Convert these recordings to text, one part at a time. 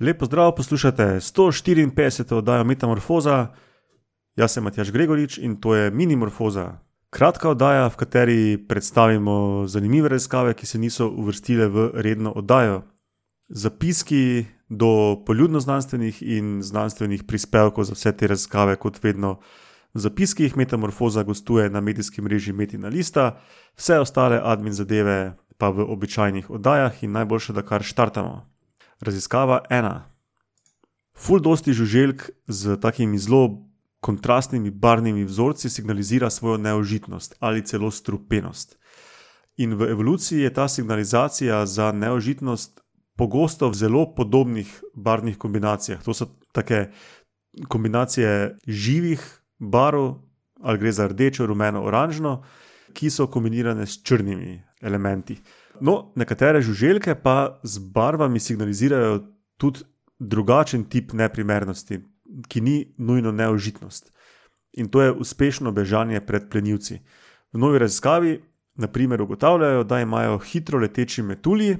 Lepo zdrav, poslušate 154. oddajo Metamorfoza. Jaz sem Matjaš Gregorič in to je Minimorfoza. Kratka oddaja, v kateri predstavimo zanimive raziskave, ki se niso uvrstile v redno oddajo. Zapiski do poljudno-znanstvenih in znanstvenih prispevkov za vse te raziskave, kot vedno v zapiskih Metamorfoza gostuje na medijskem mreži Metina Lista, vse ostale admin zadeve pa v običajnih oddajah in najboljše, da kar štartamo. Raziskava ena. Ful dosti žuželk z takimi zelo kontrastnimi barvnimi vzorci signalizira svojo neožitnost ali celo strupenost. In v evoluciji je ta signalizacija za neožitnost pogosto v zelo podobnih barvnih kombinacijah. To so take kombinacije živih barv, ali gre za rdečo, rumeno, oranžno, ki so kombinirane s črnimi elementi. No, nekatere žuželke pa z barvami signalizirajo tudi drugačen tip neprimernosti, ki ni nujno neožitnost. In to je uspešno bežanje pred plenilci. V novi raziskavi, naprimer, ugotavljajo, da imajo hitro leteči metulji,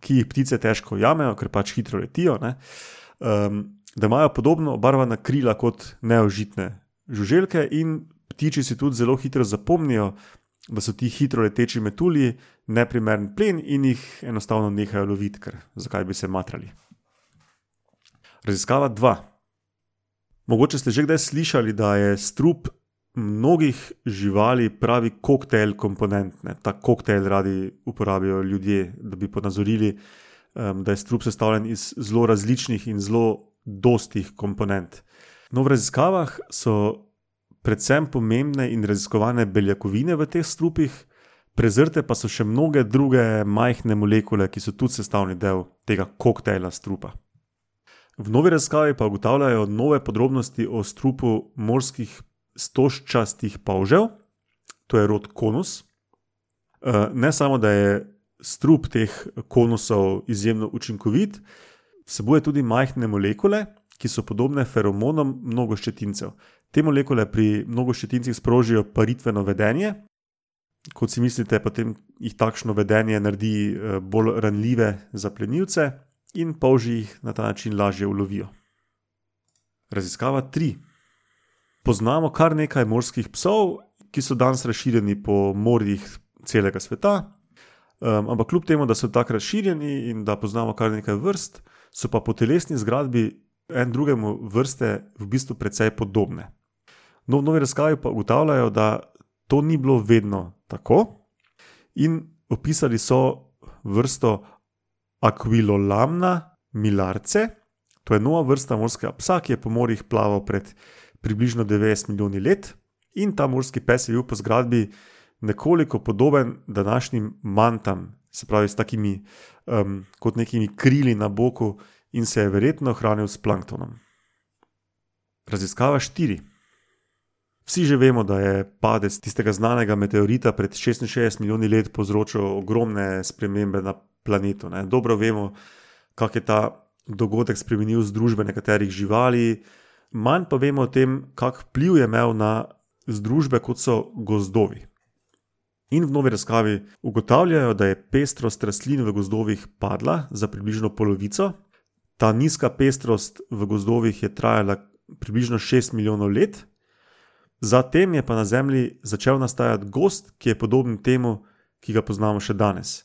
ki jih ptice težko jamejo, ker pač hitro letijo, um, da imajo podobno obarvana krila kot neožitne žuželke, in ptiči si tudi zelo hitro zapomnijo, da so ti hitro leteči metulji neprimeren plen in jih enostavno nehajo loviti, ker zakaj bi se matrali. Raziskava 2. Mogoče ste že kdaj slišali, da je strup mnogih živali pravi koktejl komponent. Ne? Ta koktejl radi uporabljajo ljudje, da bi ponazorili, um, da je strup sestavljen iz zelo različnih in zelo dostih komponent. No, v raziskavah so predvsem pomembne in raziskovane beljakovine v teh strupih, prezrte pa so še mnoge druge majhne molekule, ki so tudi sestavni del tega koktejla strupa. V novi raziskavi pa ugotavljajo nove podrobnosti o strupu morskih stožčastih pavžev, to je rod konus. Eh, ne samo, da je strup teh konusov izjemno učinkovit, vsebuje tudi majhne molekule, ki so podobne feromonom mnogoščetincev. Te molekule pri mnogoščetincih sprožijo paritveno vedenje. Kot si mislite, potem jih takšno vedenje naredi eh, bolj ranljive za plenilce in polži jih na ta način lažje ulovijo. Raziskava 3. Poznamo kar nekaj morskih psov, ki so danes razširjeni po morjih celega sveta, um, ampak kljub temu, da so tako razširjeni in da poznamo kar nekaj vrst, so pa po telesni zgradbi en drugemu vrste v bistvu precej podobne. No, v novi razkavi pa ugotavljajo, da to ni bilo vedno tako, in opisali so vrsto Aquilolamna milarce, to je nova vrsta morskega psa, ki je po morjih plaval pred približno 90 milijoni let, in ta morski pes je bil po zgradbi nekoliko podoben današnjim mantam, se pravi, s takimi um, kot nekimi krili na boku, in se je verjetno hranil s planktonom. Raziskava 4. Vsi že vemo, da je padec tistega znanega meteorita pred 66 milijoni let povzročil ogromne spremembe na planetu. Ne? Dobro vemo, kako je ta dogodek spremenil združbe nekaterih živali, manj pa vemo o tem, kak vpliv je imel na združbe, kot so gozdovi. In v novi razkavi ugotavljajo, da je pestrost rastlin v gozdovih padla za približno polovico, ta nizka pestrost v gozdovih je trajala približno 6 milijonov let, zatem je pa na Zemlji začel nastajati gost, ki je podoben temu, ki ga poznamo še danes.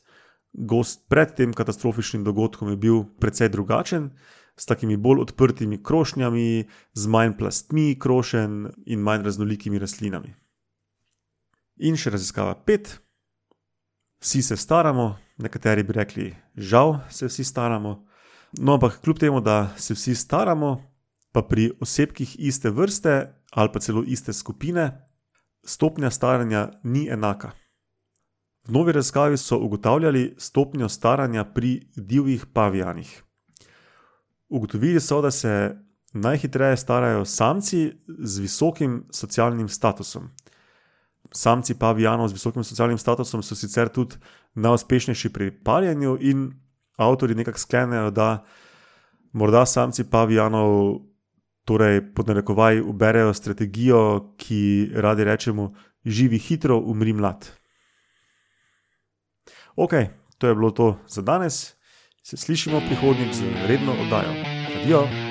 Gost pred tem katastrofičnim dogodkom je bil precej drugačen, s takimi bolj odprtimi krošnjami, z manj plastmi krošen in manj raznolikimi rastlinami. In še raziskava pet. Vsi se staramo, nekateri bi rekli, žal se vsi staramo. No, ampak kljub temu, da se vsi staramo, pa pri osebkih iste vrste ali pa celo iste skupine, stopnja staranja ni enaka. V novi raziskavi so ugotavljali stopnjo staranja pri divjih pavijanih. Ugotovili so, da se najhitreje starajo samci z visokim socialnim statusom. Samci pavijanov z visokim socialnim statusom so sicer tudi najuspešnejši pri parjenju in avtori nekako sklenejo, da morda samci pavijanov, torej podnarekovaj, uberejo strategijo, ki radi rečemo, živi hitro, umri mlad. Ok, to je bilo to za danes. Se slišimo prihodnjič z redno oddajo. Adijo.